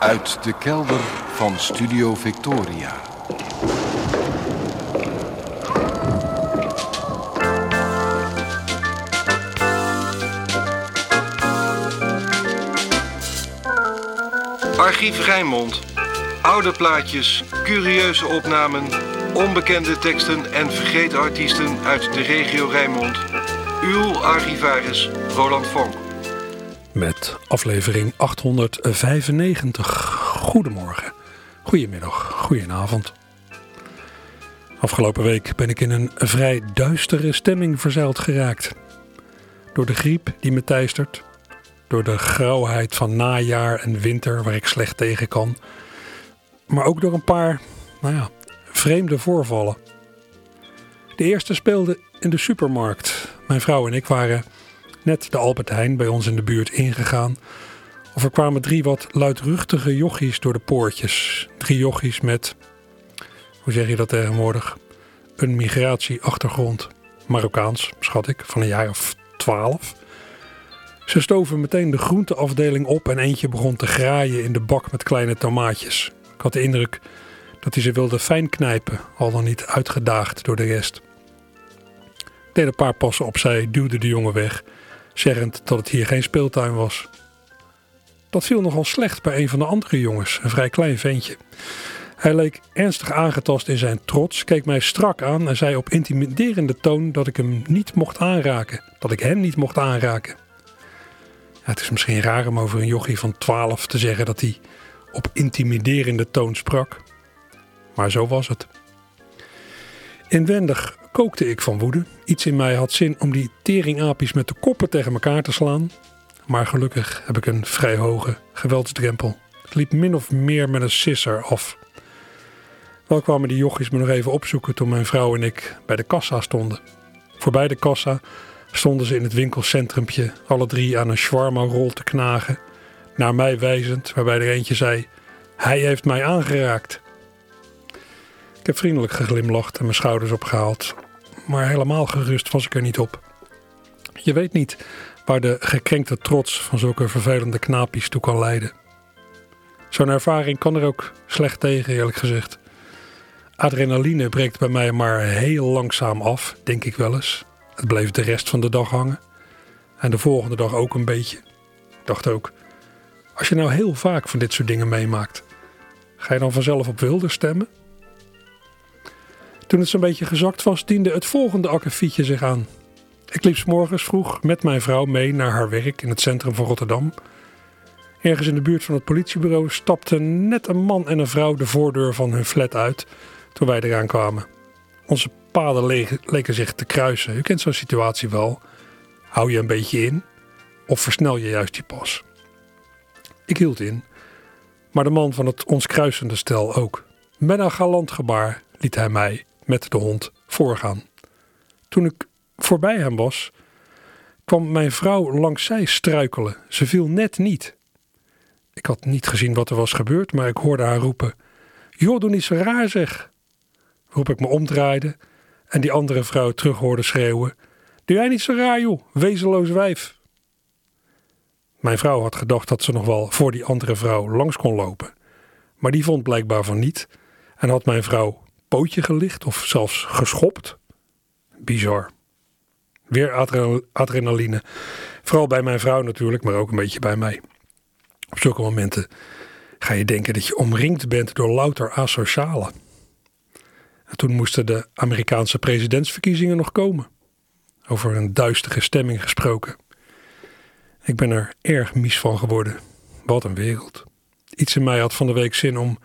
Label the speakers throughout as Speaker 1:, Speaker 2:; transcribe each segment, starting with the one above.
Speaker 1: Uit de kelder van Studio Victoria.
Speaker 2: Archief Rijnmond. Oude plaatjes, curieuze opnamen, onbekende teksten en vergeten artiesten uit de regio Rijnmond. Uw archivaris Roland Vonk.
Speaker 3: Met aflevering 895. Goedemorgen, goedemiddag, goedenavond. Afgelopen week ben ik in een vrij duistere stemming verzeild geraakt. Door de griep die me teistert, door de grauwheid van najaar en winter waar ik slecht tegen kan, maar ook door een paar, nou ja, vreemde voorvallen. De eerste speelde in de supermarkt. Mijn vrouw en ik waren net de Albert Heijn bij ons in de buurt ingegaan. Of er kwamen drie wat luidruchtige jochies door de poortjes. Drie jochies met, hoe zeg je dat tegenwoordig, een migratieachtergrond. Marokkaans, schat ik, van een jaar of twaalf. Ze stoven meteen de groenteafdeling op en eentje begon te graaien in de bak met kleine tomaatjes. Ik had de indruk dat hij ze wilde fijn knijpen, al dan niet uitgedaagd door de rest. Ik deed een paar passen opzij, duwde de jongen weg, zeggend dat het hier geen speeltuin was. Dat viel nogal slecht bij een van de andere jongens, een vrij klein ventje. Hij leek ernstig aangetast in zijn trots, keek mij strak aan en zei op intimiderende toon dat ik hem niet mocht aanraken, dat ik hem niet mocht aanraken. Het is misschien raar om over een jochie van 12 te zeggen dat hij op intimiderende toon sprak. Maar zo was het. Inwendig kookte ik van woede. Iets in mij had zin om die teringapies met de koppen tegen elkaar te slaan. Maar gelukkig heb ik een vrij hoge geweldsdrempel. Het liep min of meer met een sisser af. Wel kwamen die jochies me nog even opzoeken toen mijn vrouw en ik bij de kassa stonden. Voorbij de kassa stonden ze in het winkelcentrumpje alle drie aan een shawarma-rol te knagen. Naar mij wijzend, waarbij er eentje zei: Hij heeft mij aangeraakt. Vriendelijk geglimlacht en mijn schouders opgehaald, maar helemaal gerust was ik er niet op. Je weet niet waar de gekrenkte trots van zulke vervelende knapies toe kan leiden. Zo'n ervaring kan er ook slecht tegen, eerlijk gezegd. Adrenaline breekt bij mij maar heel langzaam af, denk ik wel eens. Het bleef de rest van de dag hangen. En de volgende dag ook een beetje. Ik dacht ook, als je nou heel vaak van dit soort dingen meemaakt, ga je dan vanzelf op wilde stemmen? Toen het zo'n beetje gezakt was, diende het volgende akkefietje zich aan. Ik liep s morgens vroeg met mijn vrouw mee naar haar werk in het centrum van Rotterdam. Ergens in de buurt van het politiebureau stapten net een man en een vrouw de voordeur van hun flat uit toen wij eraan kwamen. Onze paden leken zich te kruisen. U kent zo'n situatie wel. Hou je een beetje in of versnel je juist die pas? Ik hield in, maar de man van het ons kruisende stel ook. Met een galant gebaar liet hij mij met de hond voorgaan. Toen ik voorbij hem was, kwam mijn vrouw langs zij struikelen. Ze viel net niet. Ik had niet gezien wat er was gebeurd, maar ik hoorde haar roepen: Joh, doe niet zo raar zeg. Waarop ik me omdraaide en die andere vrouw terug hoorde schreeuwen: Doe jij niet zo raar, joh, wezenloos wijf. Mijn vrouw had gedacht dat ze nog wel voor die andere vrouw langs kon lopen, maar die vond blijkbaar van niet en had mijn vrouw pootje gelicht of zelfs geschopt. Bizar. Weer adrenaline. Vooral bij mijn vrouw natuurlijk, maar ook een beetje bij mij. Op zulke momenten ga je denken dat je omringd bent door louter asocialen. En toen moesten de Amerikaanse presidentsverkiezingen nog komen. Over een duistere stemming gesproken. Ik ben er erg mies van geworden. Wat een wereld. Iets in mij had van de week zin om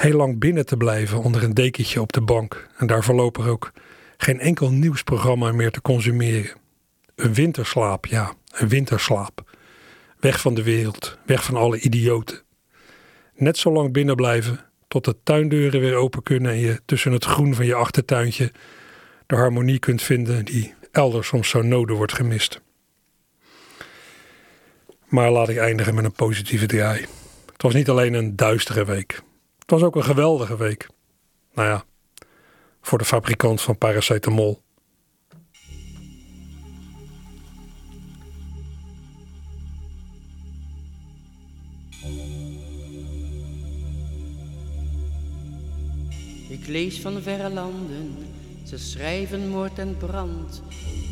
Speaker 3: heel lang binnen te blijven onder een dekentje op de bank en daar voorlopig ook geen enkel nieuwsprogramma meer te consumeren. Een winterslaap, ja, een winterslaap. Weg van de wereld, weg van alle idioten. Net zo lang binnen blijven tot de tuindeuren weer open kunnen en je tussen het groen van je achtertuintje de harmonie kunt vinden die elders soms zo nodig wordt gemist. Maar laat ik eindigen met een positieve draai. Het was niet alleen een duistere week. Het was ook een geweldige week. Nou ja, voor de fabrikant van paracetamol.
Speaker 4: Ik lees van verre landen, ze schrijven moord en brand.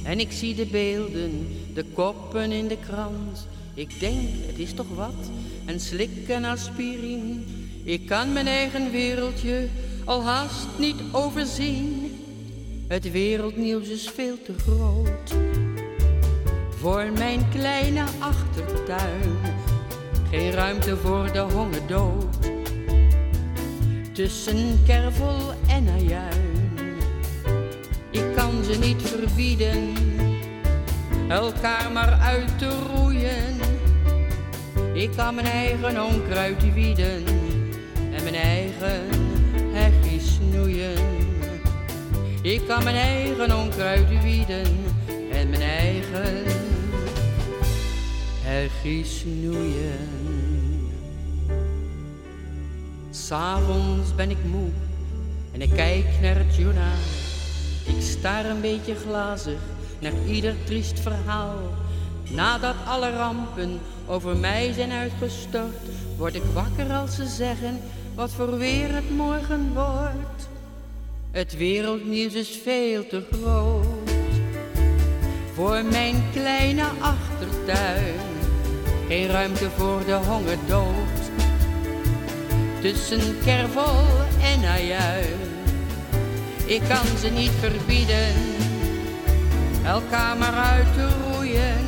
Speaker 4: En ik zie de beelden, de koppen in de krant. Ik denk, het is toch wat, en slikken aspirine ik kan mijn eigen wereldje al haast niet overzien. Het wereldnieuws is veel te groot voor mijn kleine achtertuin. Geen ruimte voor de hongerdood. Tussen kervel en ajuin. Ik kan ze niet verbieden, elkaar maar uit te roeien. Ik kan mijn eigen onkruid wieden en mijn eigen hegje snoeien. Ik kan mijn eigen onkruid wieden en mijn eigen hegje snoeien. S'avonds ben ik moe en ik kijk naar het journaal. Ik staar een beetje glazig naar ieder triest verhaal. Nadat alle rampen over mij zijn uitgestort, word ik wakker als ze zeggen wat voor weer het morgen wordt. Het wereldnieuws is veel te groot voor mijn kleine achtertuin. Geen ruimte voor de hongerdood. Tussen kervel en ajuin. Ik kan ze niet verbieden, elkaar maar uit te roeien.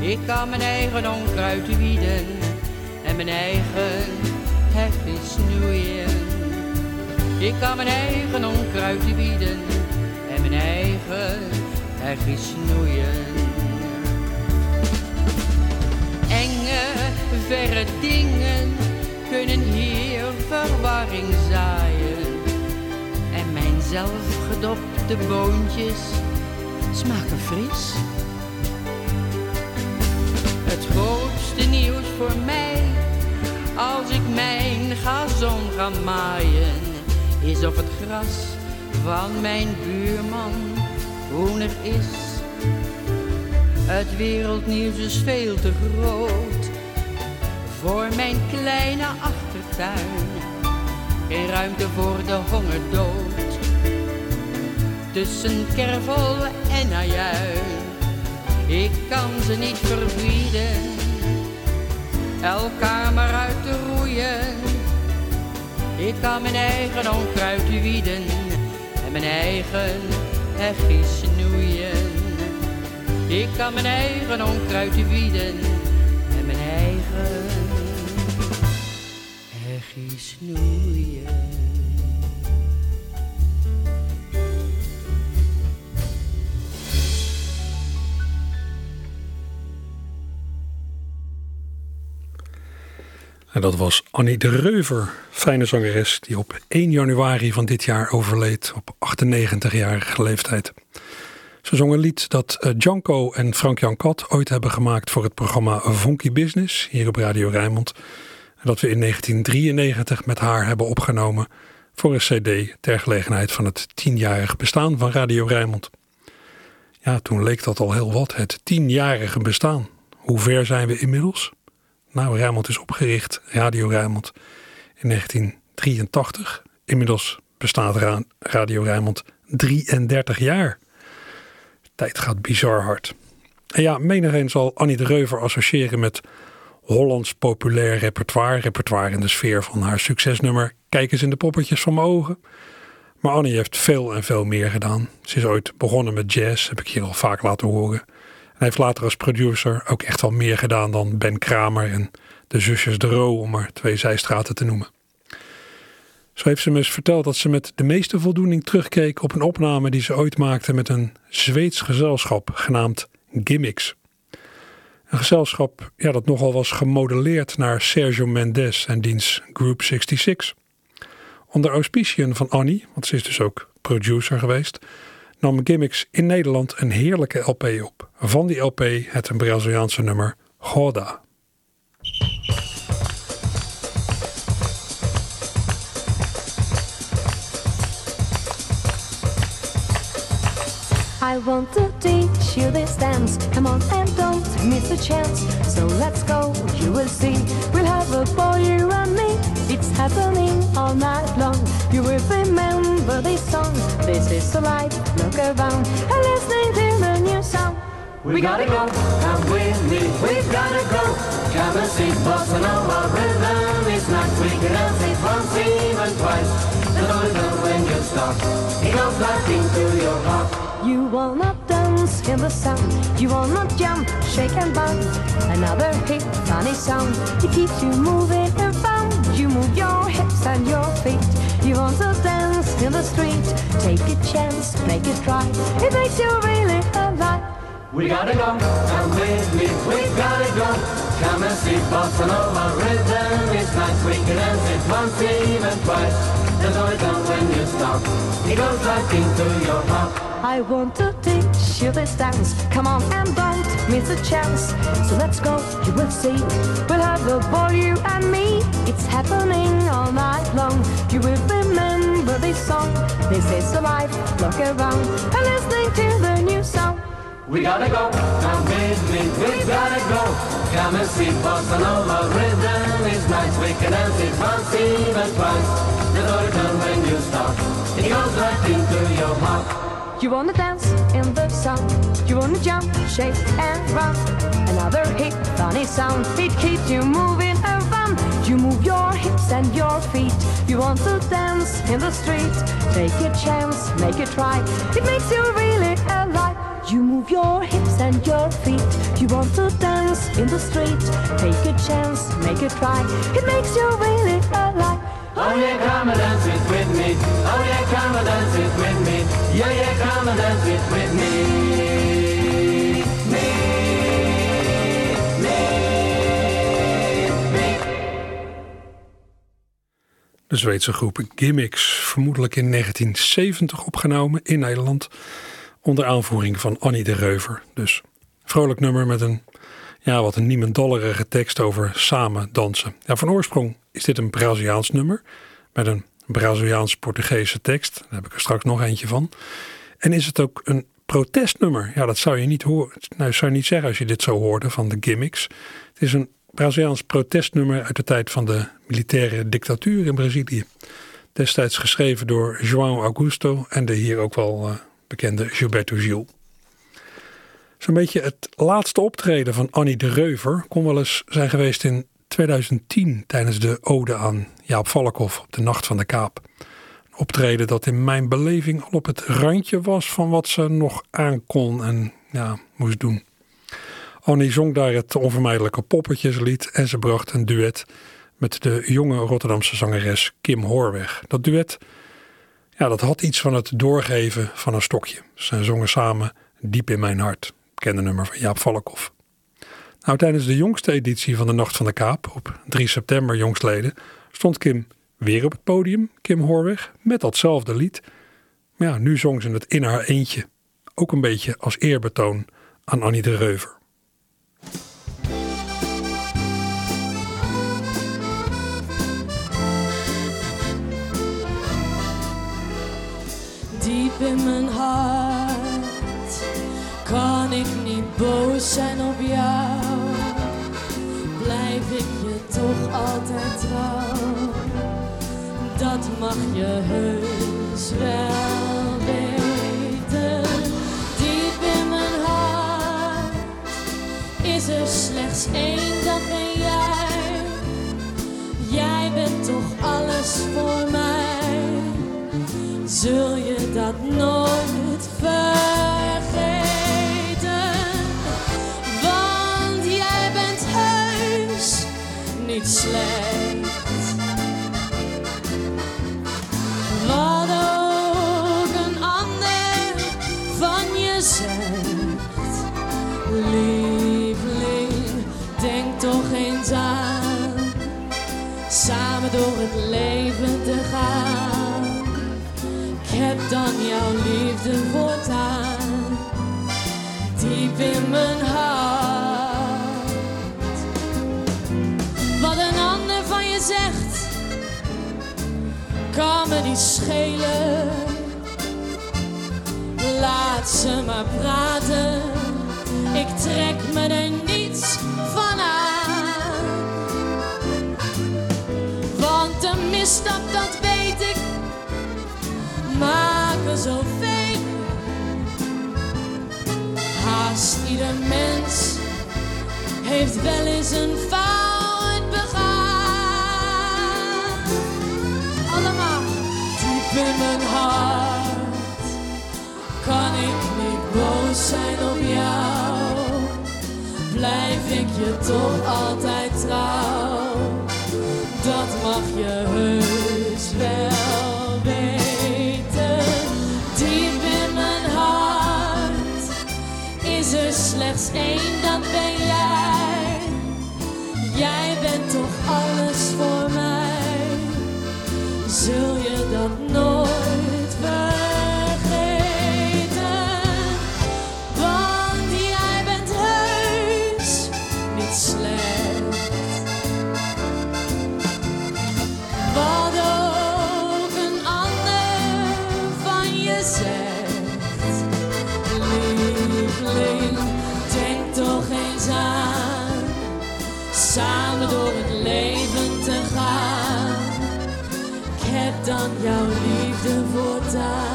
Speaker 4: Ik kan mijn eigen onkruid wieden en mijn eigen hegje snoeien. Ik kan mijn eigen onkruid bieden en mijn eigen hegje snoeien. Enge, verre dingen kunnen hier verwarring zaaien. En mijn zelfgedopte boontjes smaken fris. Het grootste nieuws voor mij, als ik mijn gazon ga maaien, is of het gras van mijn buurman groener is. Het wereldnieuws is veel te groot voor mijn kleine achtertuin. Geen ruimte voor de hongerdood. Tussen kervel en ajuin. Ik kan ze niet verbieden. Elkaar maar uit te roeien. Ik kan mijn eigen onkruid wieden. En mijn eigen hegje snoeien. Ik kan mijn eigen onkruid wieden. En mijn eigen hegje snoeien.
Speaker 3: En dat was Annie de Reuver, fijne zangeres die op 1 januari van dit jaar overleed op 98-jarige leeftijd. Ze zong een lied dat eh, Janko en Frank-Jan Kat ooit hebben gemaakt voor het programma Funky Business hier op Radio Rijnmond. En dat we in 1993 met haar hebben opgenomen voor een cd ter gelegenheid van het tienjarig bestaan van Radio Rijnmond. Ja, toen leek dat al heel wat, het tienjarige bestaan. Hoe ver zijn we inmiddels? Nou, Rijnmond is opgericht, Radio Rijnmond, in 1983. Inmiddels bestaat Radio Rijnmond 33 jaar. tijd gaat bizar hard. En ja, menigeen zal Annie de Reuver associëren met Hollands populair repertoire. Repertoire in de sfeer van haar succesnummer Kijk eens in de poppetjes van mijn ogen. Maar Annie heeft veel en veel meer gedaan. Ze is ooit begonnen met jazz, heb ik hier al vaak laten horen. Hij heeft later als producer ook echt wel meer gedaan dan Ben Kramer en de zusjes De Roo, om maar twee zijstraten te noemen. Zo heeft ze me eens verteld dat ze met de meeste voldoening terugkeek op een opname die ze ooit maakte met een Zweeds gezelschap genaamd Gimmicks. Een gezelschap ja, dat nogal was gemodelleerd naar Sergio Mendes en diens Group 66. Onder auspiciën van Annie, want ze is dus ook producer geweest, nam Gimmicks in Nederland een heerlijke LP op. Van die LP het een Braziliaanse nummer Goda.
Speaker 5: I want to teach you this dance. Come on and don't miss a chance. So let's go, you will see. We'll have a ball, you and me. Happening all night long. You will remember this song. This is the life. Look around and listening to the new song.
Speaker 6: We gotta go, come with me, we gotta go. Come and see Bossa Nova rhythm is nice. We can dance it once, even twice. The rhythm when you stop, it goes right into your heart.
Speaker 5: You will not dance in the sun. You will not jump, shake and bounce. Another hit, funny sound. It keeps you moving and fun. Move your hips and your feet. You want to dance in the street. Take a chance, make it right. It makes you really alive.
Speaker 6: We gotta go, come with me, we gotta go. Come and see Bossa Nova rhythm is nice. We can dance it once, even twice. The rhythm when you stop, it goes right into your heart.
Speaker 5: I want to teach you this dance. Come on and don't miss a chance. So let's go, you will see. We'll have a ball, you and me. It's happening all night long. You will remember this song. This is the life. Look around and listening to the new song.
Speaker 6: We gotta go, come with me, we gotta go. Come and see Bossa Nova rhythm is nice. We can dance it once, even twice. The rhythm when you stop, it goes right into your heart.
Speaker 5: You wanna dance in the sun. You wanna jump, shake and run. Another hit, funny sound. It keeps you moving fun. You move your hips and your feet. You want to dance in the street. Take a chance, make it right. It makes you really alive. You move your hips and your feet. You want to dance in the street. Take a chance, make it right. It makes you really alive.
Speaker 6: Oh yeah, come and dance it with me. Oh yeah, come and dance it with me. Yeah, yeah, come and dance it with me. Me, me, me.
Speaker 3: De Zweedse groep Gimmicks, vermoedelijk in 1970 opgenomen in Nederland. Onder aanvoering van Annie de Reuver. Dus vrolijk nummer met een, ja, wat een niemendallerige tekst over samen dansen. Ja, van oorsprong is dit een Braziliaans nummer. Met een Braziliaans-Portugese tekst. Daar heb ik er straks nog eentje van. En is het ook een protestnummer? Ja, dat zou je niet horen. Nou, zou je niet zeggen als je dit zo hoorde van de Gimmicks. Het is een Braziliaans protestnummer uit de tijd van de militaire dictatuur in Brazilië. Destijds geschreven door João Augusto en de hier ook wel uh, bekende Gilberto Gil. Zo'n beetje het laatste optreden van Annie de Reuver kon wel eens zijn geweest in 2010 tijdens de ode aan Jaap Valkhoff op de Nacht van de Kaap. Een optreden dat in mijn beleving al op het randje was van wat ze nog aan kon en ja, moest doen. Annie zong daar het onvermijdelijke poppetjeslied en ze bracht een duet met de jonge Rotterdamse zangeres Kim Hoorweg. Dat duet, ja, dat had iets van het doorgeven van een stokje. Ze zongen samen Diep in mijn hart, bekende nummer van Jaap Valkhoff. Nou, tijdens de jongste editie van de Nacht van de Kaap, op 3 september jongstleden, stond Kim weer op het podium, Kim Hoorweg, met datzelfde lied. Maar ja, nu zong ze het in haar eentje. Ook een beetje als eerbetoon aan Annie de Reuver.
Speaker 7: In mijn hart kan ik niet boos zijn op jou. Blijf ik je toch altijd trouw. Dat mag je heus wel weten. Diep in mijn hart is er slechts één, dat ben jij. Jij bent toch alles voor mij. Zul je dat nooit vergeten? Want jij bent heus niet slecht. kan me niet schelen. Laat ze maar praten, ik trek me er niets van aan. Want een misstap, dat weet ik, maken zo veel. Haast ieder mens heeft wel eens een vader. In mijn hart kan ik niet boos zijn op jou. Blijf ik je toch altijd trouw, dat mag je heus wel weten. Diep in mijn hart is er slechts één, dat ben jij. Jij bent toch alles Lieveling, denk toch eens aan. Samen door het leven te gaan. Ik heb dan jouw liefde voortaan.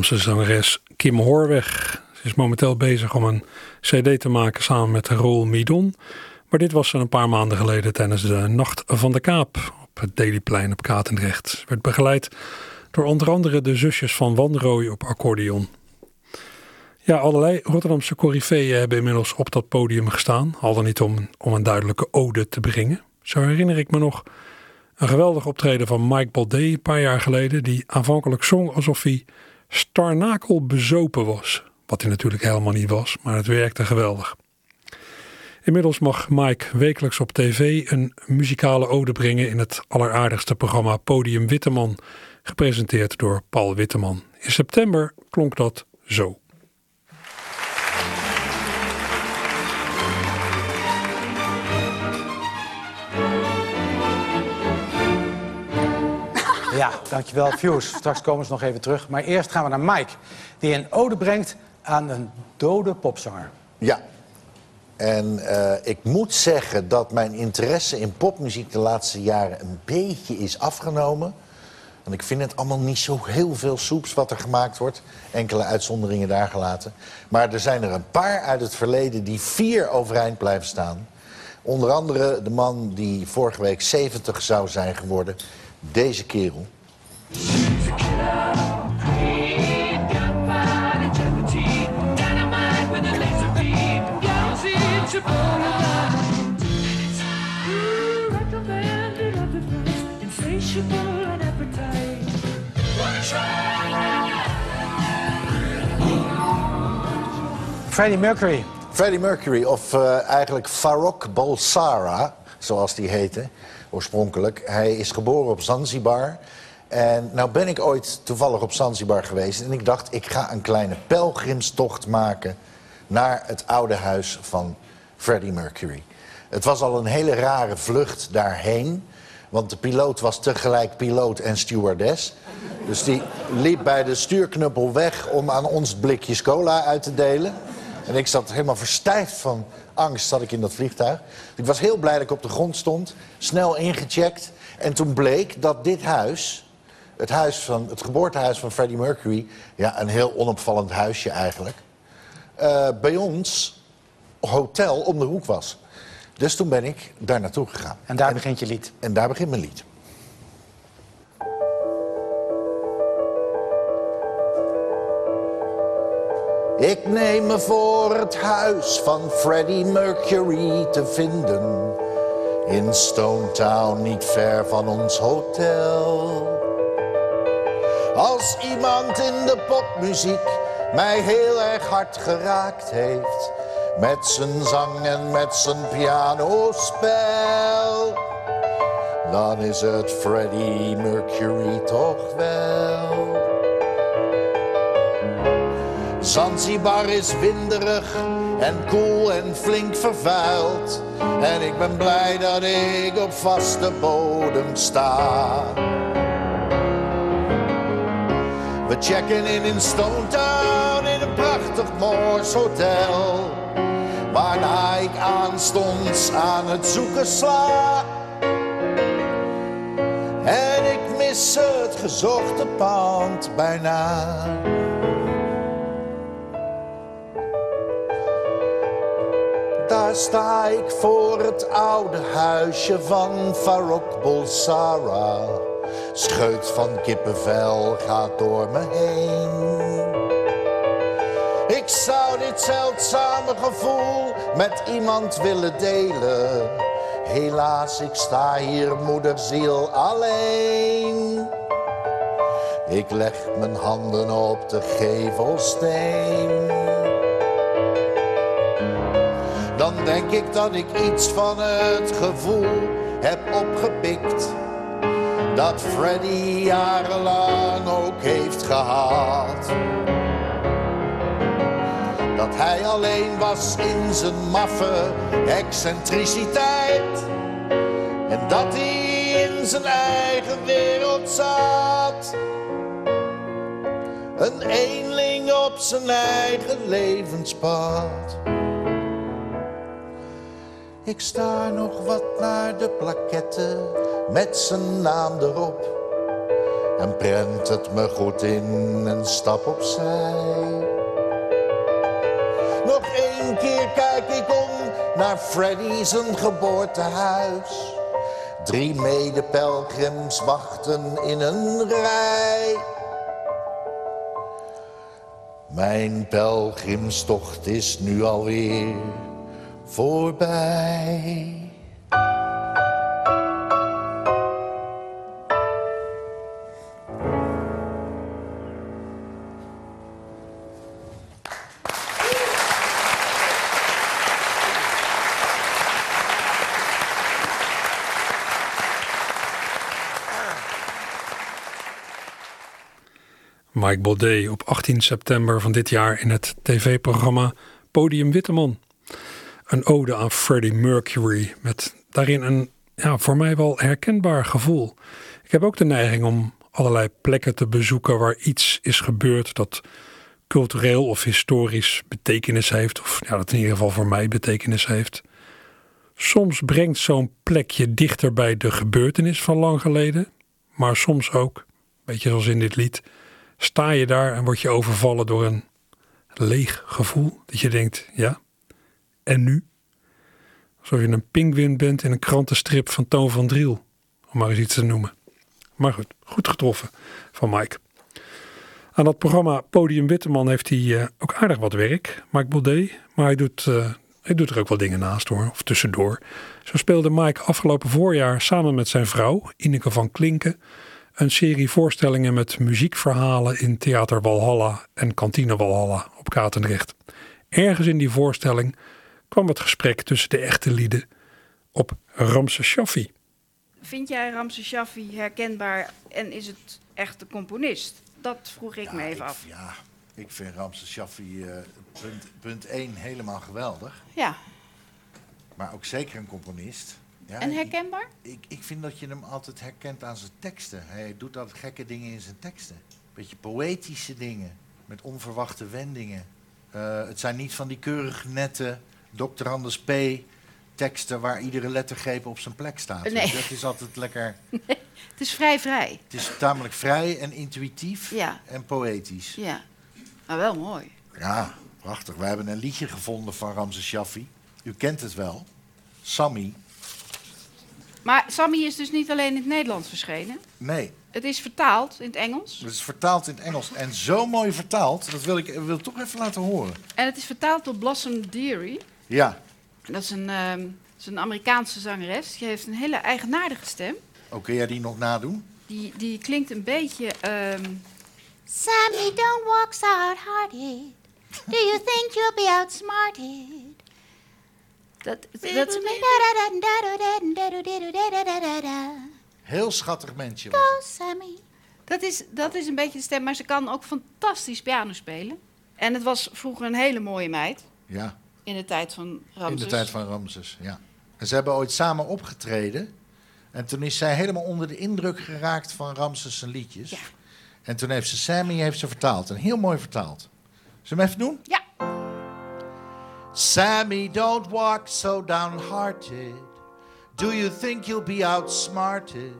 Speaker 3: Rotterdamse zangeres Kim Hoorweg. Ze is momenteel bezig om een cd te maken samen met Roel Midon. Maar dit was een paar maanden geleden tijdens de Nacht van de Kaap op het Dailyplein op Katendrecht. Ze werd begeleid door onder andere de zusjes van Wanrooy op accordeon. Ja, allerlei Rotterdamse coryfeeën hebben inmiddels op dat podium gestaan. Al dan niet om, om een duidelijke ode te brengen. Zo herinner ik me nog een geweldig optreden van Mike Baudet een paar jaar geleden. Die aanvankelijk zong alsof hij starnakel bezopen was. Wat hij natuurlijk helemaal niet was, maar het werkte geweldig. Inmiddels mag Mike wekelijks op tv een muzikale ode brengen in het alleraardigste programma Podium Witteman, gepresenteerd door Paul Witteman. In september klonk dat zo.
Speaker 8: Ja, dankjewel Fuse. Straks komen ze nog even terug. Maar eerst gaan we naar Mike, die een ode brengt aan een dode popzanger.
Speaker 9: Ja. En eh, ik moet zeggen dat mijn interesse in popmuziek de laatste jaren een beetje is afgenomen. En ik vind het allemaal niet zo heel veel soeps wat er gemaakt wordt. Enkele uitzonderingen daar gelaten. Maar er zijn er een paar uit het verleden die vier overeind blijven staan. Onder andere de man die vorige week 70 zou zijn geworden. Deze kerel.
Speaker 8: Freddie Mercury.
Speaker 9: Freddie Mercury, of eh, eigenlijk Farrokh Balsara, zoals die heette, oorspronkelijk. Hij is geboren op Zanzibar. En nou ben ik ooit toevallig op Zanzibar geweest... en ik dacht, ik ga een kleine pelgrimstocht maken... naar het oude huis van Freddie Mercury. Het was al een hele rare vlucht daarheen... want de piloot was tegelijk piloot en stewardess... Dus die liep bij de stuurknuppel weg om aan ons blikjes cola uit te delen. En ik zat helemaal verstijfd van angst zat ik in dat vliegtuig. Ik was heel blij dat ik op de grond stond, snel ingecheckt. En toen bleek dat dit huis, het, huis van, het geboortehuis van Freddie Mercury... ja, een heel onopvallend huisje eigenlijk... eh, bij ons hotel om de hoek was. Dus toen ben ik daar naartoe gegaan.
Speaker 8: En daar begint je lied.
Speaker 9: En daar begint mijn lied. Ik neem me voor het huis van Freddie Mercury te vinden. In Stone Town, niet ver van ons hotel. Als iemand in de popmuziek mij heel erg hard geraakt heeft. Met zijn zang en met zijn pianospel. Dan is het Freddie Mercury toch wel. Zanzibar is winderig en koel en flink vervuild. En ik ben blij dat ik op vaste bodem sta. We checken in in Stone Town in een prachtig Moors hotel. aanstonds aan het zoeken sla. En ik mis het gezochte pand bijna. Sta ik voor het oude huisje van Farok Bolsara. Scheut van kippenvel gaat door me heen. Ik zou dit zeldzame gevoel met iemand willen delen. Helaas, ik sta hier moederziel alleen. Ik leg mijn handen op de gevelsteen. Dan denk ik dat ik iets van het gevoel heb opgepikt. Dat Freddy jarenlang ook heeft gehad. Dat hij alleen was in zijn maffe excentriciteit. En dat hij in zijn eigen wereld zat. Een eenling op zijn eigen levenspad. Ik sta nog wat naar de plaketten met zijn naam erop. En prent het me goed in en stap opzij. Nog één keer kijk ik om naar Freddy zijn geboortehuis. Drie medepelgrims wachten in een rij. Mijn pelgrimstocht is nu alweer voorbij.
Speaker 3: Mike Baudet op 18 september van dit jaar in het tv-programma Podium Witteman. Een ode aan Freddie Mercury met daarin een ja, voor mij wel herkenbaar gevoel. Ik heb ook de neiging om allerlei plekken te bezoeken waar iets is gebeurd dat cultureel of historisch betekenis heeft, of ja, dat in ieder geval voor mij betekenis heeft. Soms brengt zo'n plekje dichter bij de gebeurtenis van lang geleden, maar soms ook, beetje zoals in dit lied, sta je daar en word je overvallen door een leeg gevoel. Dat je denkt, ja, nu? Alsof je een pinguïn bent in een krantenstrip van Toon van Driel, om maar eens iets te noemen. Maar goed, goed getroffen van Mike. Aan dat programma Podium Witteman heeft hij eh, ook aardig wat werk, Mike Baudet. Maar hij doet, eh, hij doet er ook wel dingen naast hoor, of tussendoor. Zo speelde Mike afgelopen voorjaar samen met zijn vrouw, Ineke van Klinken, een serie voorstellingen met muziekverhalen in Theater Walhalla en Kantine Walhalla op Katendrecht. Ergens in die voorstelling kwam het gesprek tussen de echte lieden op Ramses Shaffi.
Speaker 10: Vind jij Ramses Shaffi herkenbaar en is het echt de componist? Dat vroeg ik me even af.
Speaker 9: Ja, ik vind Ramses Shaffi eh, punt, punt 1 helemaal geweldig.
Speaker 10: Ja,
Speaker 9: Maar ook zeker een componist. Ja,
Speaker 10: en herkenbaar?
Speaker 9: Ik, ik vind dat je hem altijd herkent aan zijn teksten. Hij doet altijd gekke dingen in zijn teksten. Beetje poëtische dingen, met onverwachte wendingen. Eh, het zijn niet van die keurig nette Dr. Anders P. teksten waar iedere lettergreep op zijn plek staat.
Speaker 10: Nee.
Speaker 9: Je, Dat is altijd lekker.
Speaker 10: Het is vrij vrij.
Speaker 9: Het is tamelijk vrij en intuïtief
Speaker 10: Ja.
Speaker 9: en poëtisch.
Speaker 10: Ja, maar wel mooi.
Speaker 9: Ja, prachtig. We hebben een liedje gevonden van Ramses Shaffi. U kent het wel. Sammy.
Speaker 10: Maar Sammy is dus niet alleen in het Nederlands verschenen.
Speaker 9: Nee,
Speaker 10: Het is vertaald in het Engels.
Speaker 9: het is vertaald in het Engels. En zo mooi vertaald, dat wil ik wil ik toch even laten horen.
Speaker 10: En het is vertaald door Blossom Dearie.
Speaker 9: Ja,
Speaker 10: Dat is een, ehm, dat is een Amerikaanse zangeres. Die heeft een hele eigenaardige stem.
Speaker 9: oh, kun jij die nog nadoen?
Speaker 10: Die, die klinkt een beetje... ehm,
Speaker 11: Sammy, don't walk so hard-hearted. Do you think you'll be outsmarted?
Speaker 10: dat, dat
Speaker 9: Heel schattig mensje.
Speaker 11: Go,
Speaker 9: het.
Speaker 11: Sammy.
Speaker 10: Dat is, dat is een beetje de stem, maar ze kan ook fantastisch piano spelen. En het was vroeger een hele mooie meid.
Speaker 9: Ja,
Speaker 10: In de tijd van Ramses.
Speaker 9: in de tijd van Ramses, ja. En ze hebben ooit samen opgetreden. En toen is zij helemaal onder de indruk geraakt van Ramses zijn liedjes.
Speaker 10: Ja.
Speaker 9: En toen heeft ze Sammy heeft ze vertaald. En heel mooi vertaald. Zullen we hem even doen?
Speaker 10: Ja.
Speaker 9: Sammy, don't walk so downhearted. Do you think you'll be outsmarted?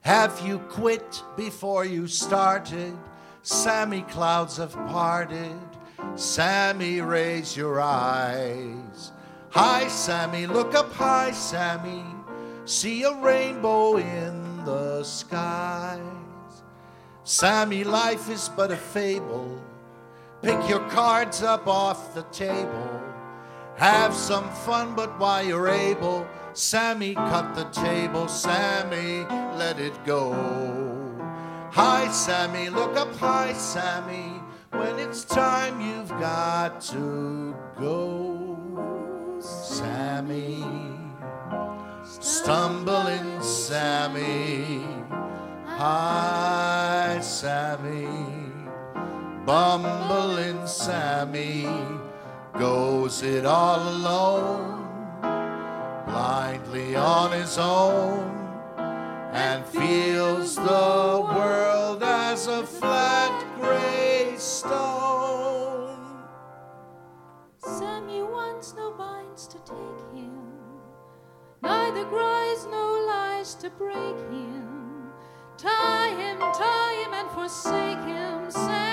Speaker 9: Have you quit before you started? Sammy, clouds have parted. Sammy, raise your eyes. Hi, Sammy, look up high, Sammy. See a rainbow in the skies. Sammy, life is but a fable. Pick your cards up off the table. Have some fun, but while you're able, Sammy, cut the table. Sammy, let it go. Hi, Sammy, look up high, Sammy. When it's time, you've got to go. Sammy, stumbling Sammy. Hi, Sammy, bumbling Sammy. Goes it all alone, blindly on his own, and feels the world as a flat gray stone.
Speaker 12: Sammy wants no binds to take him, neither cries no lies to break him. Tie him, tie him, and forsake him. Sammy,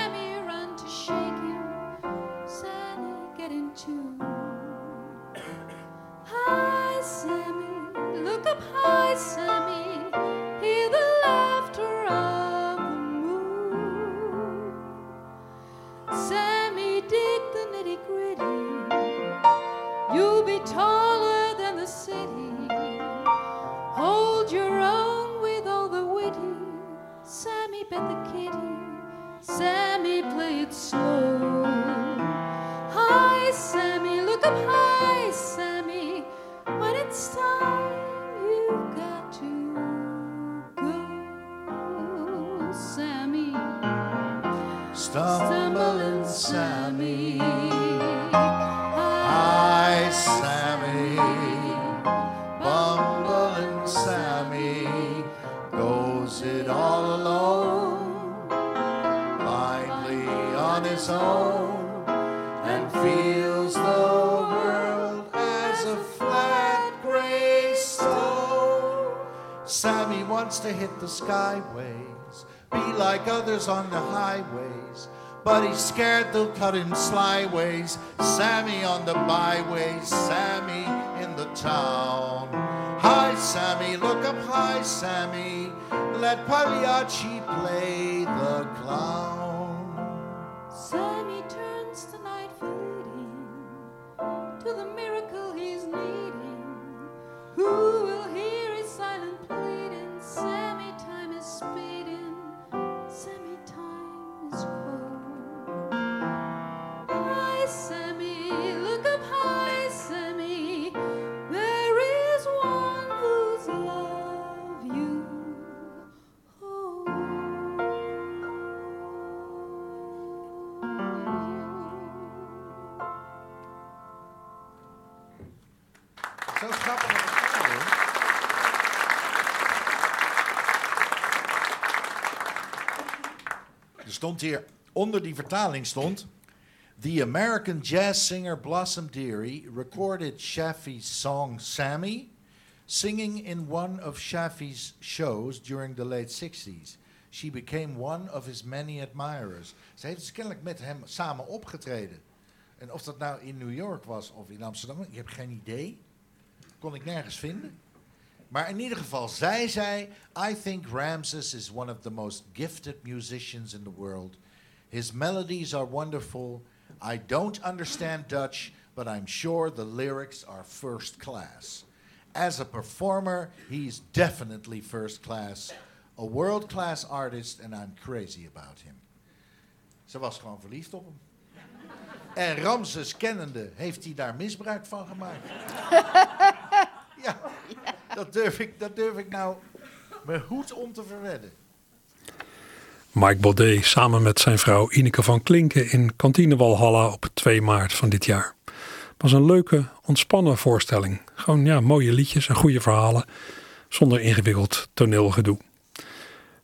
Speaker 9: skyways, be like others on the highways. But he's scared they'll cut him slyways. Sammy on the byways, Sammy in the town. Hi, Sammy, look up high, Sammy. Let Pagliacci play the clown.
Speaker 12: Sammy
Speaker 9: hier, onder die vertaling stond... The American jazz singer Blossom Dearie recorded Shafi's song Sammy... singing in one of Shafi's shows during the late 60s. She became one of his many admirers. Ze heeft dus kennelijk met hem samen opgetreden. En of dat nou in New York was of in Amsterdam, ik heb geen idee. Kon ik nergens vinden. Maar in ieder geval, zij zei: I think Ramses is one of the most gifted musicians in the world. His melodies are wonderful. I don't understand Dutch, but I'm sure the lyrics are first class. As a performer, he's definitely first class. A world class artist, and I'm crazy about him. Ze was gewoon verliefd op hem. En Ramses kennende heeft hij daar misbruik van gemaakt. ja, dat durf ik, dat durf ik nou mijn hoed om te verwedden.
Speaker 3: Mike Baudet samen met zijn vrouw Ineke van Klinken in Kantine Walhalla op 2 maart van dit jaar. was een leuke, ontspannen voorstelling. Gewoon ja, mooie liedjes en goede verhalen, zonder ingewikkeld toneelgedoe.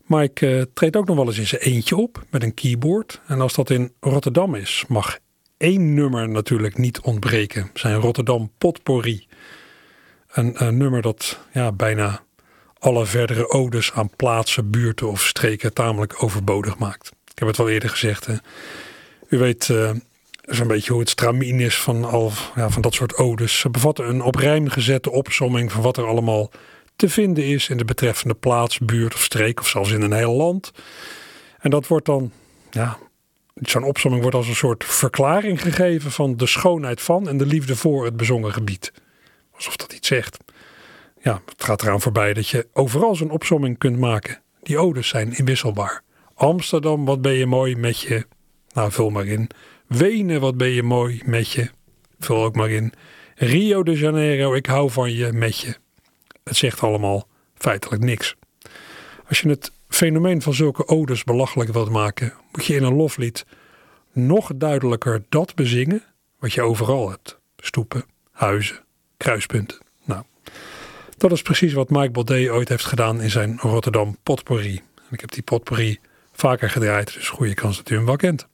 Speaker 3: Mike eh, treedt ook nog wel eens in zijn eentje op met een keyboard. En als dat in Rotterdam is, mag één nummer natuurlijk niet ontbreken. Zijn Rotterdam Potpourri. Een, nummer dat ja, bijna alle verdere odes aan plaatsen, buurten of streken tamelijk overbodig maakt. Ik heb het wel eerder gezegd. Hè. U weet uh, zo'n beetje hoe het stramien is van, al, ja, van dat soort odes. Ze bevatten een op rijm gezette opsomming van wat er allemaal te vinden is in de betreffende plaats, buurt of streek of zelfs in een heel land. En dat wordt dan, ja, zo'n opsomming wordt als een soort verklaring gegeven van de schoonheid van en de liefde voor het bezongen gebied. Alsof dat iets zegt. Ja, het gaat eraan voorbij dat je overal zo'n opsomming kunt maken. Die odes zijn inwisselbaar. Amsterdam, wat ben je mooi met je. Nou, vul maar in. Wenen, wat ben je mooi met je. Vul ook maar in. Rio de Janeiro, ik hou van je met je. Het zegt allemaal feitelijk niks. Als je het fenomeen van zulke odes belachelijk wilt maken, moet je in een loflied nog duidelijker dat bezingen wat je overal hebt: stoepen, huizen, kruispunten. Nou, dat is precies wat Mike Baudet ooit heeft gedaan in zijn Rotterdam Potpourri. En ik heb die potpourri vaker gedraaid, dus goede kans dat u hem wel kent.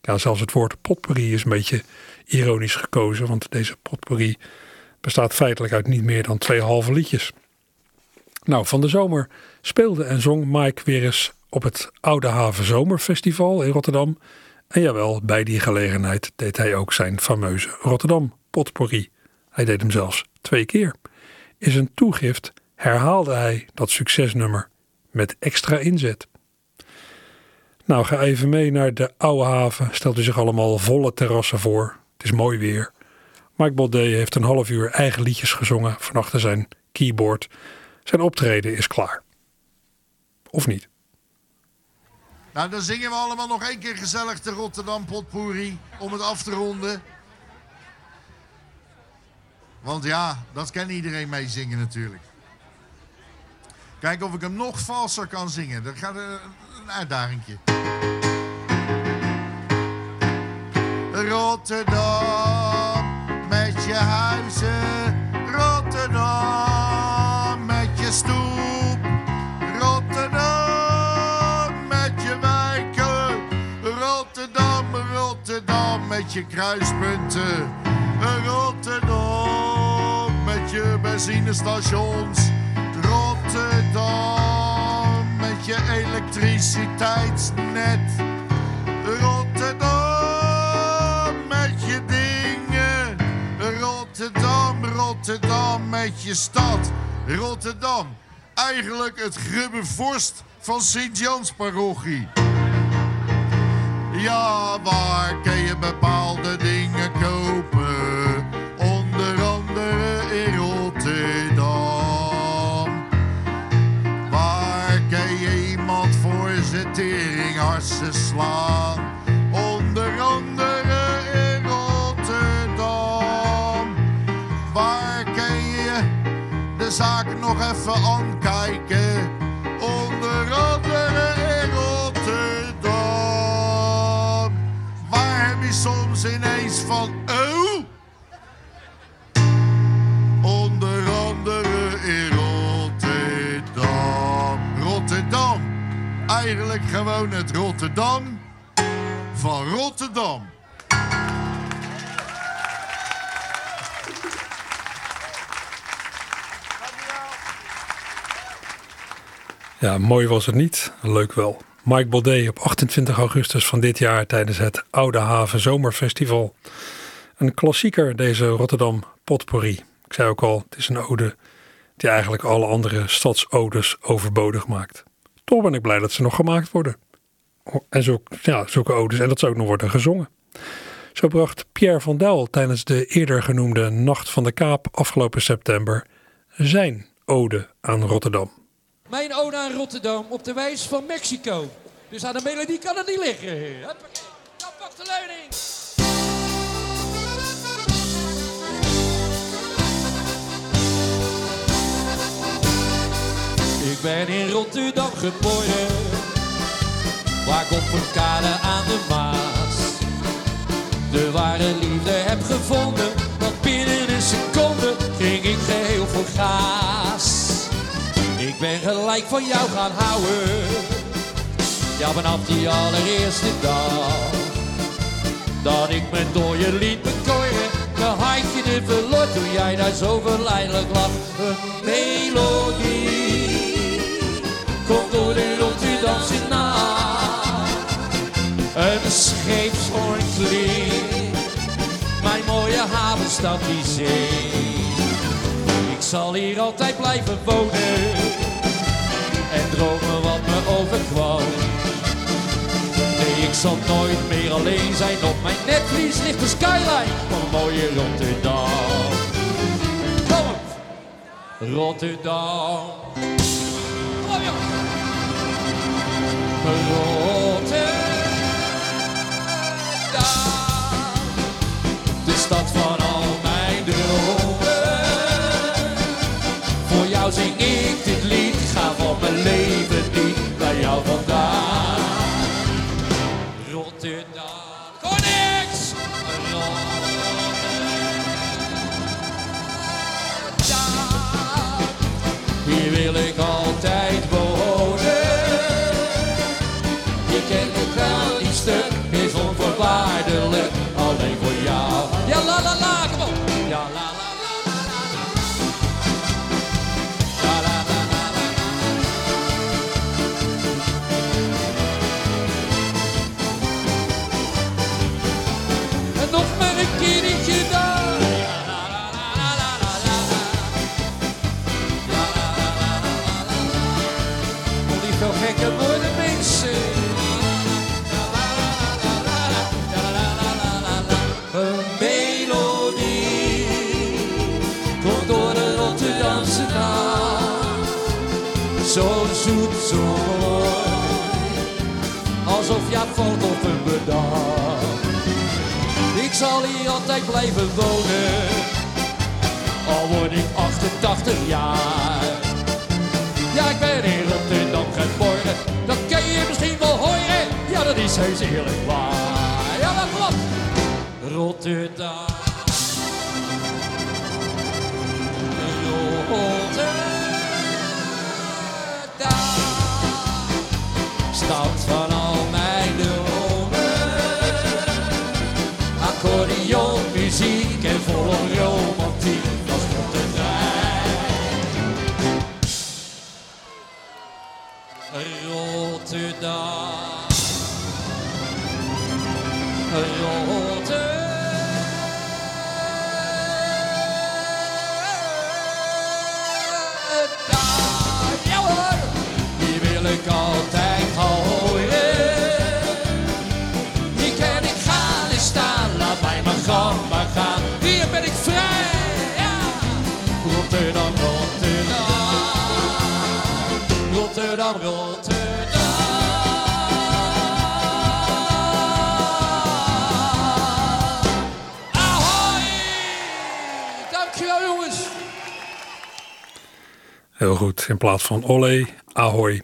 Speaker 3: Ja, zelfs het woord potpourri is een beetje ironisch gekozen, want deze potpourri bestaat feitelijk uit niet meer dan twee halve liedjes. Nou, van de zomer speelde en zong Mike weer eens op het Oude Haven Zomerfestival in Rotterdam. En jawel, bij die gelegenheid deed hij ook zijn fameuze Rotterdam potpourri. Hij deed hem zelfs twee keer. In zijn toegift herhaalde hij dat succesnummer met extra inzet. Nou, ga even mee naar de Oude Haven. Stelt u zich allemaal volle terrassen voor. Het is mooi weer. Mike Baudet heeft een half uur eigen liedjes gezongen van achter zijn keyboard. Zijn optreden is klaar. Of niet?
Speaker 9: Nou, dan zingen we allemaal nog één keer gezellig de Rotterdam Potpourri om het af te ronden. Want ja, dat kan iedereen mee zingen natuurlijk. Kijk of ik hem nog valser kan zingen. Dat gaat een, een uitdagingje. Rotterdam met je huizen. Rotterdam met je stoep. Rotterdam met je wijken. Rotterdam, Rotterdam met je kruispunten. Rotterdam je benzinestations. Rotterdam met je elektriciteitsnet. Rotterdam met je dingen. Rotterdam, Rotterdam met je stad. Rotterdam, eigenlijk het grubbe vorst van Sint-Jans-parochie. Ja, waar kun je bepaalde dingen kopen? Onder andere in Rotterdam. Waar kun je de zaak nog even aankijken? Onder andere in Rotterdam. Waar heb je soms ineens van, oh? Eigenlijk gewoon het Rotterdam van Rotterdam.
Speaker 3: Ja, mooi was het niet. Leuk wel. Mike Baudet op 28 augustus van dit jaar tijdens het Oude Haven Zomerfestival. Een klassieker, deze Rotterdam Potpourri. Ik zei ook al, het is een ode die eigenlijk alle andere stadsodes overbodig maakt. Toch ben ik blij dat ze nog gemaakt worden. En zulke, ja, zulke odes en dat ze ook nog worden gezongen. Zo bracht Pierre van Duil tijdens de eerder genoemde Nacht van de Kaap afgelopen september zijn ode aan Rotterdam.
Speaker 13: Mijn ode aan Rotterdam op de wijs van Mexico. Dus aan de melodie kan het niet liggen. Huppakee. Nou, pak leuning. Ben in Rotterdam geboren. Waar ik kade aan de Maas de ware liefde heb gevonden. Want binnen een seconde ging ik geheel voor gaas. Ik ben gelijk van jou gaan houden. Ja, vanaf die allereerste dag. Dat ik me door je liet bekoren. Dan had je de verloor toen jij daar zo verleidelijk lag. Een melodie mijn mooie havenstad die zee. Ik zal hier altijd blijven wonen en dromen wat me overkwam. Nee, ik zal nooit meer alleen zijn. Op mijn netvlies ligt de skyline van mooie Rotterdam. Kom op! Rotterdam. Rotterdam. Dit lied. Ga Op een bedag. Ik zal hier altijd blijven wonen. Al word ik 88 jaar. Ja, ik ben in Rotterdam geboren. Dat ken je misschien wel horen. Ja, dat is heus eerlijk waar. Ja, dat klopt. Rotterdam. Ja hoor, die wil ik altijd horen. Hier kan ik gaan staan, laat mij maar gaan, maar gaan. Hier ben ik vrij, ja. Rotterdam, Rotterdam. Rotterdam, Rotterdam.
Speaker 3: Goed. In plaats van Olé, Ahoy.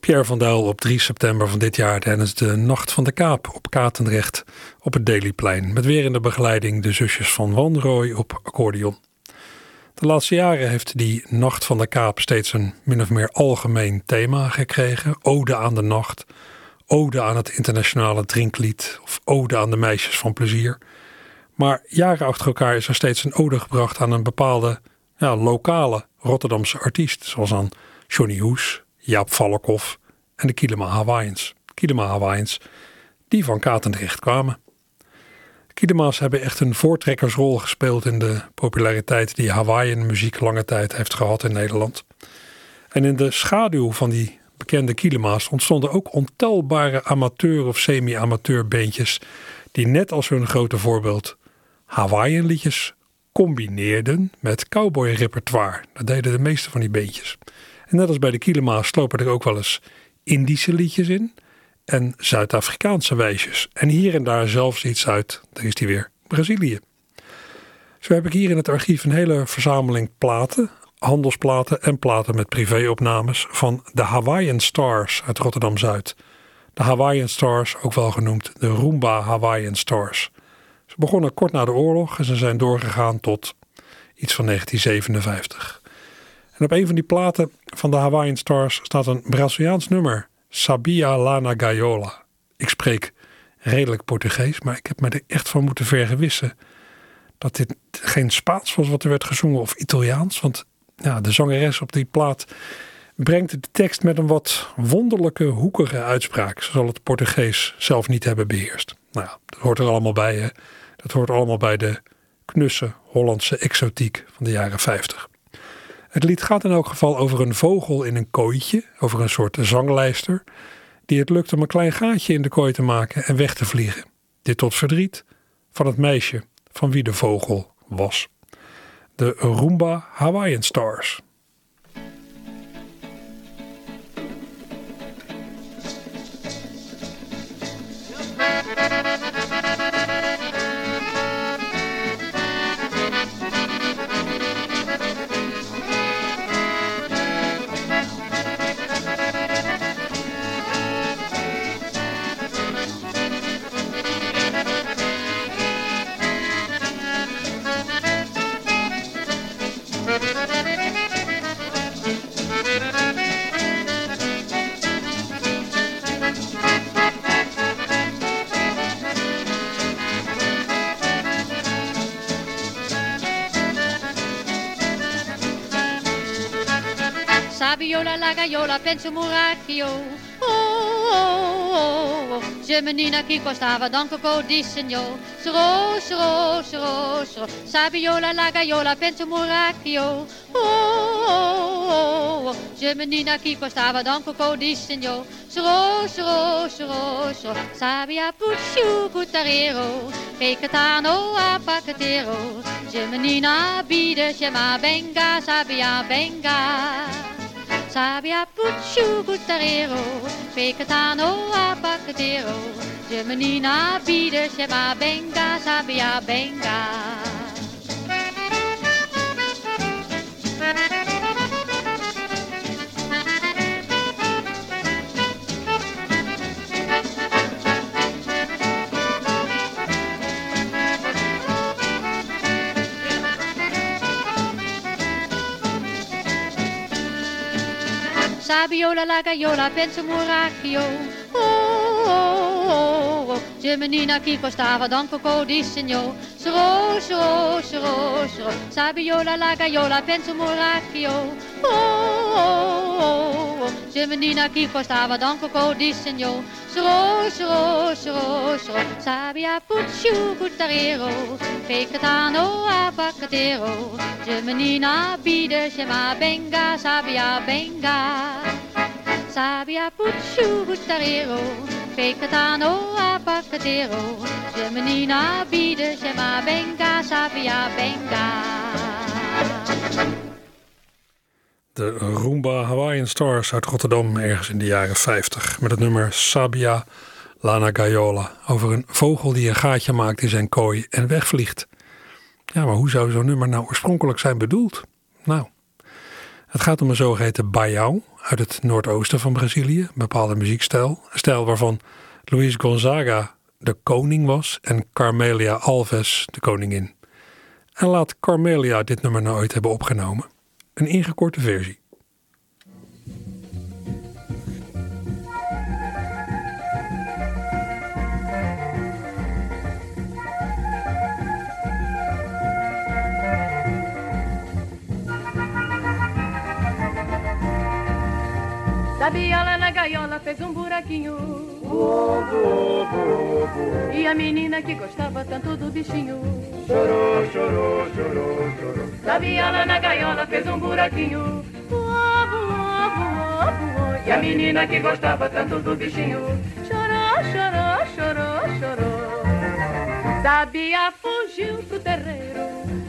Speaker 3: Pierre van Duil op 3 september van dit jaar tijdens de Nacht van de Kaap op Katendrecht op het Dailyplein. Met weer in de begeleiding de zusjes van Wanrooy op accordeon. De laatste jaren heeft die Nacht van de Kaap steeds een min of meer algemeen thema gekregen. Ode aan de nacht, ode aan het internationale drinklied of ode aan de meisjes van plezier. Maar jaren achter elkaar is er steeds een ode gebracht aan een bepaalde ja, lokale Rotterdamse artiest. Zoals aan Johnny Hoes, Jaap Valkhoff en de Kilema Hawaiians. Kilema Hawaiians die van Katendrecht kwamen. Kiedema's hebben echt een voortrekkersrol gespeeld in de populariteit die Hawaiian muziek lange tijd heeft gehad in Nederland. En in de schaduw van die bekende Kielema's ontstonden ook ontelbare amateur of semi-amateur bandjes die net als hun grote voorbeeld Hawaiian liedjes combineerden met cowboy repertoire. Dat deden de meeste van die beentjes. En net als bij de Kielema's slopen er ook wel eens Indische liedjes in en Zuid-Afrikaanse wijsjes. En hier en daar zelfs iets uit, daar is die weer, Brazilië. Zo heb ik hier in het archief een hele verzameling platen, handelsplaten en platen met privéopnames van de Hawaiian Stars uit Rotterdam-Zuid. De Hawaiian Stars, ook wel genoemd de Roomba Hawaiian Stars. Begonnen kort na de oorlog en ze zijn doorgegaan tot iets van 1957. En op een van die platen van de Hawaiian Stars staat een Braziliaans nummer. Sabia Lana Gaiola. Ik spreek redelijk Portugees. Maar ik heb me er echt van moeten vergewissen dat dit geen Spaans was wat er werd gezongen of Italiaans. Want ja, de zangeres op die plaat brengt de tekst met een wat wonderlijke, hoekige uitspraak. Ze zal het Portugees zelf niet hebben beheerst. Nou dat hoort er allemaal bij. Hè? Dat hoort allemaal bij de knusse Hollandse exotiek van de jaren 50. Het lied gaat in elk geval over een vogel in een kooitje, over een soort zanglijster, die het lukt om een klein gaatje in de kooi te maken en weg te vliegen. Dit tot verdriet van het meisje van wie de vogel was. De Roomba Hawaiian Stars.
Speaker 14: La gaiola, penso muracchio. Oh, oh, oh, oh. Je menina chi costava di signor. Sro, sro, sro, sro. Sabiola, la gaiola, penso muracchio. Oh, oh, oh, oh. Je menina chi costava di signor. Sro, sro, sro, sro. Sabia pucciu gutarero. Pecatano a pacatero. Je menina bide, chema benga, sabia benga. Sabia pucciu gutarero, pecatano a pacatero. Je menina bide, chema benga, sabia benga. Sabiola, la gaiola, penso muracchio. Oh, oh, oh, oh. Je menina chi costava don coco di signor. Sro, sro, sro. Sabiola, la gaiola, penso muracchio. Oh, oh, oh, oh. Je menina chi costava don coco di signor. Sro, sro, sro, sro. Sabia pucciu gutarero. Pecatano a pacatero. Je menina bide, chema benga, sabia benga. Sabia pucciu gutarero. Pecatano a pacatero. Je menina bide, chema benga, sabia benga.
Speaker 3: De Roomba Hawaiian Stars uit Rotterdam ergens in de jaren 50 met het nummer Sabia Lana Gaiola over een vogel die een gaatje maakt in zijn kooi en wegvliegt. Ja, maar hoe zou zo'n nummer nou oorspronkelijk zijn bedoeld? Nou, het gaat om een zogeheten baião uit het noordoosten van Brazilië, een bepaalde muziekstijl. Een stijl waarvan Luis Gonzaga de koning was en Carmelia Alves de koningin. En laat Carmelia dit nummer nou hebben opgenomen. Een ingekorte versie.
Speaker 12: Sabia lá na gaiola fez um buraquinho. E a menina que gostava tanto do bichinho.
Speaker 6: Chorou, chorou, chorou, chorou.
Speaker 12: Sabia lá na gaiola fez um buraquinho. Voou, voou, voou, voou. E a menina que gostava tanto do bichinho. Chorou, chorou, chorou, chorou. Sabia fugiu pro terreiro.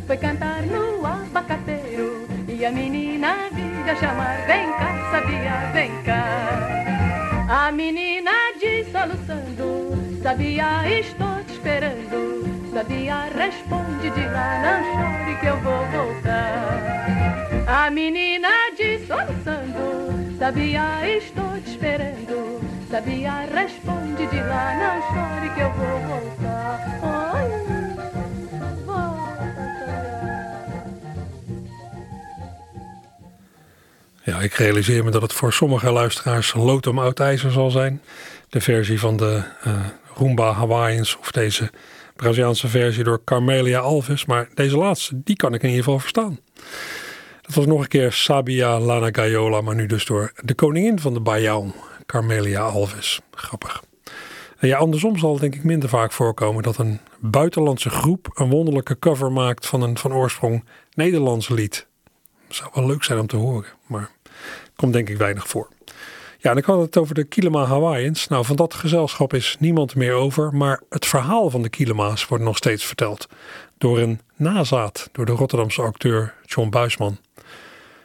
Speaker 12: Foi cantar no abacateiro. E a menina vinha chamar, vem cá, sabia, vem cá. A menina diz soluçando, sabia, estou te esperando. Sabia, responde de lá, não chore que eu vou voltar. A menina diz soluçando, sabia, estou te esperando. Sabia, responde de lá, não chore que eu vou voltar.
Speaker 3: Ja, ik realiseer me dat het voor sommige luisteraars lood om oud ijzer zal zijn. De versie van de uh, Roomba Hawaiians of deze Braziliaanse versie door Carmelia Alves. Maar deze laatste, die kan ik in ieder geval verstaan. Dat was nog een keer Sabia Lana Gaiola, maar nu dus door de koningin van de Baião, Carmelia Alves. Grappig. Ja, andersom zal het denk ik minder vaak voorkomen dat een buitenlandse groep een wonderlijke cover maakt van een van oorsprong Nederlands lied. Zou wel leuk zijn om te horen, maar komt denk ik weinig voor. Ja, ik had het over de Kilima Hawaiians. Nou, van dat gezelschap is niemand meer over, maar het verhaal van de Kilema's wordt nog steeds verteld. Door een nazaat, door de Rotterdamse acteur John Buisman.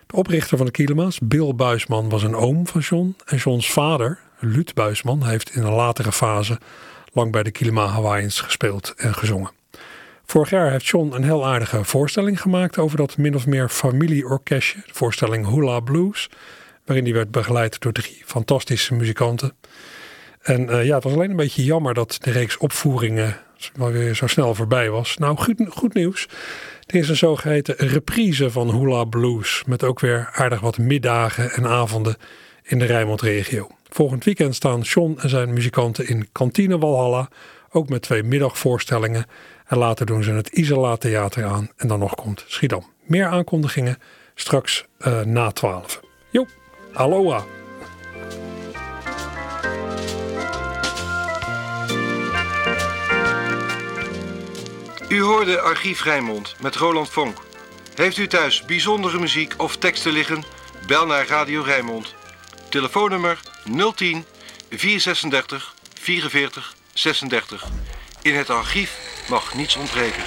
Speaker 3: De oprichter van de Kilema's, Bill Buisman, was een oom van John. En Johns vader, Luut Buisman, heeft in een latere fase lang bij de Kilima Hawaiians gespeeld en gezongen. Vorig jaar heeft John een heel aardige voorstelling gemaakt over dat min of meer familieorkestje, de voorstelling Hula Blues, waarin die werd begeleid door drie fantastische muzikanten. En uh, ja, het was alleen een beetje jammer dat de reeks opvoeringen weer zo snel voorbij was. Nou, goed, nieuws. Er is een zogeheten reprise van Hula Blues. Met ook weer aardig wat middagen en avonden in de Rijnmond-regio. Volgend weekend staan John en zijn muzikanten in Kantine Walhalla. Ook met twee middagvoorstellingen. En later doen ze het Isola Theater aan. En dan nog komt Schiedam. Meer aankondigingen straks uh, na 12. Jo, aloha!
Speaker 2: U hoorde Archief Rijnmond met Roland Vonk. Heeft u thuis bijzondere muziek of teksten liggen? Bel naar Radio Rijnmond. Telefoonnummer 010 436 44 36. In het archief mag niets ontbreken.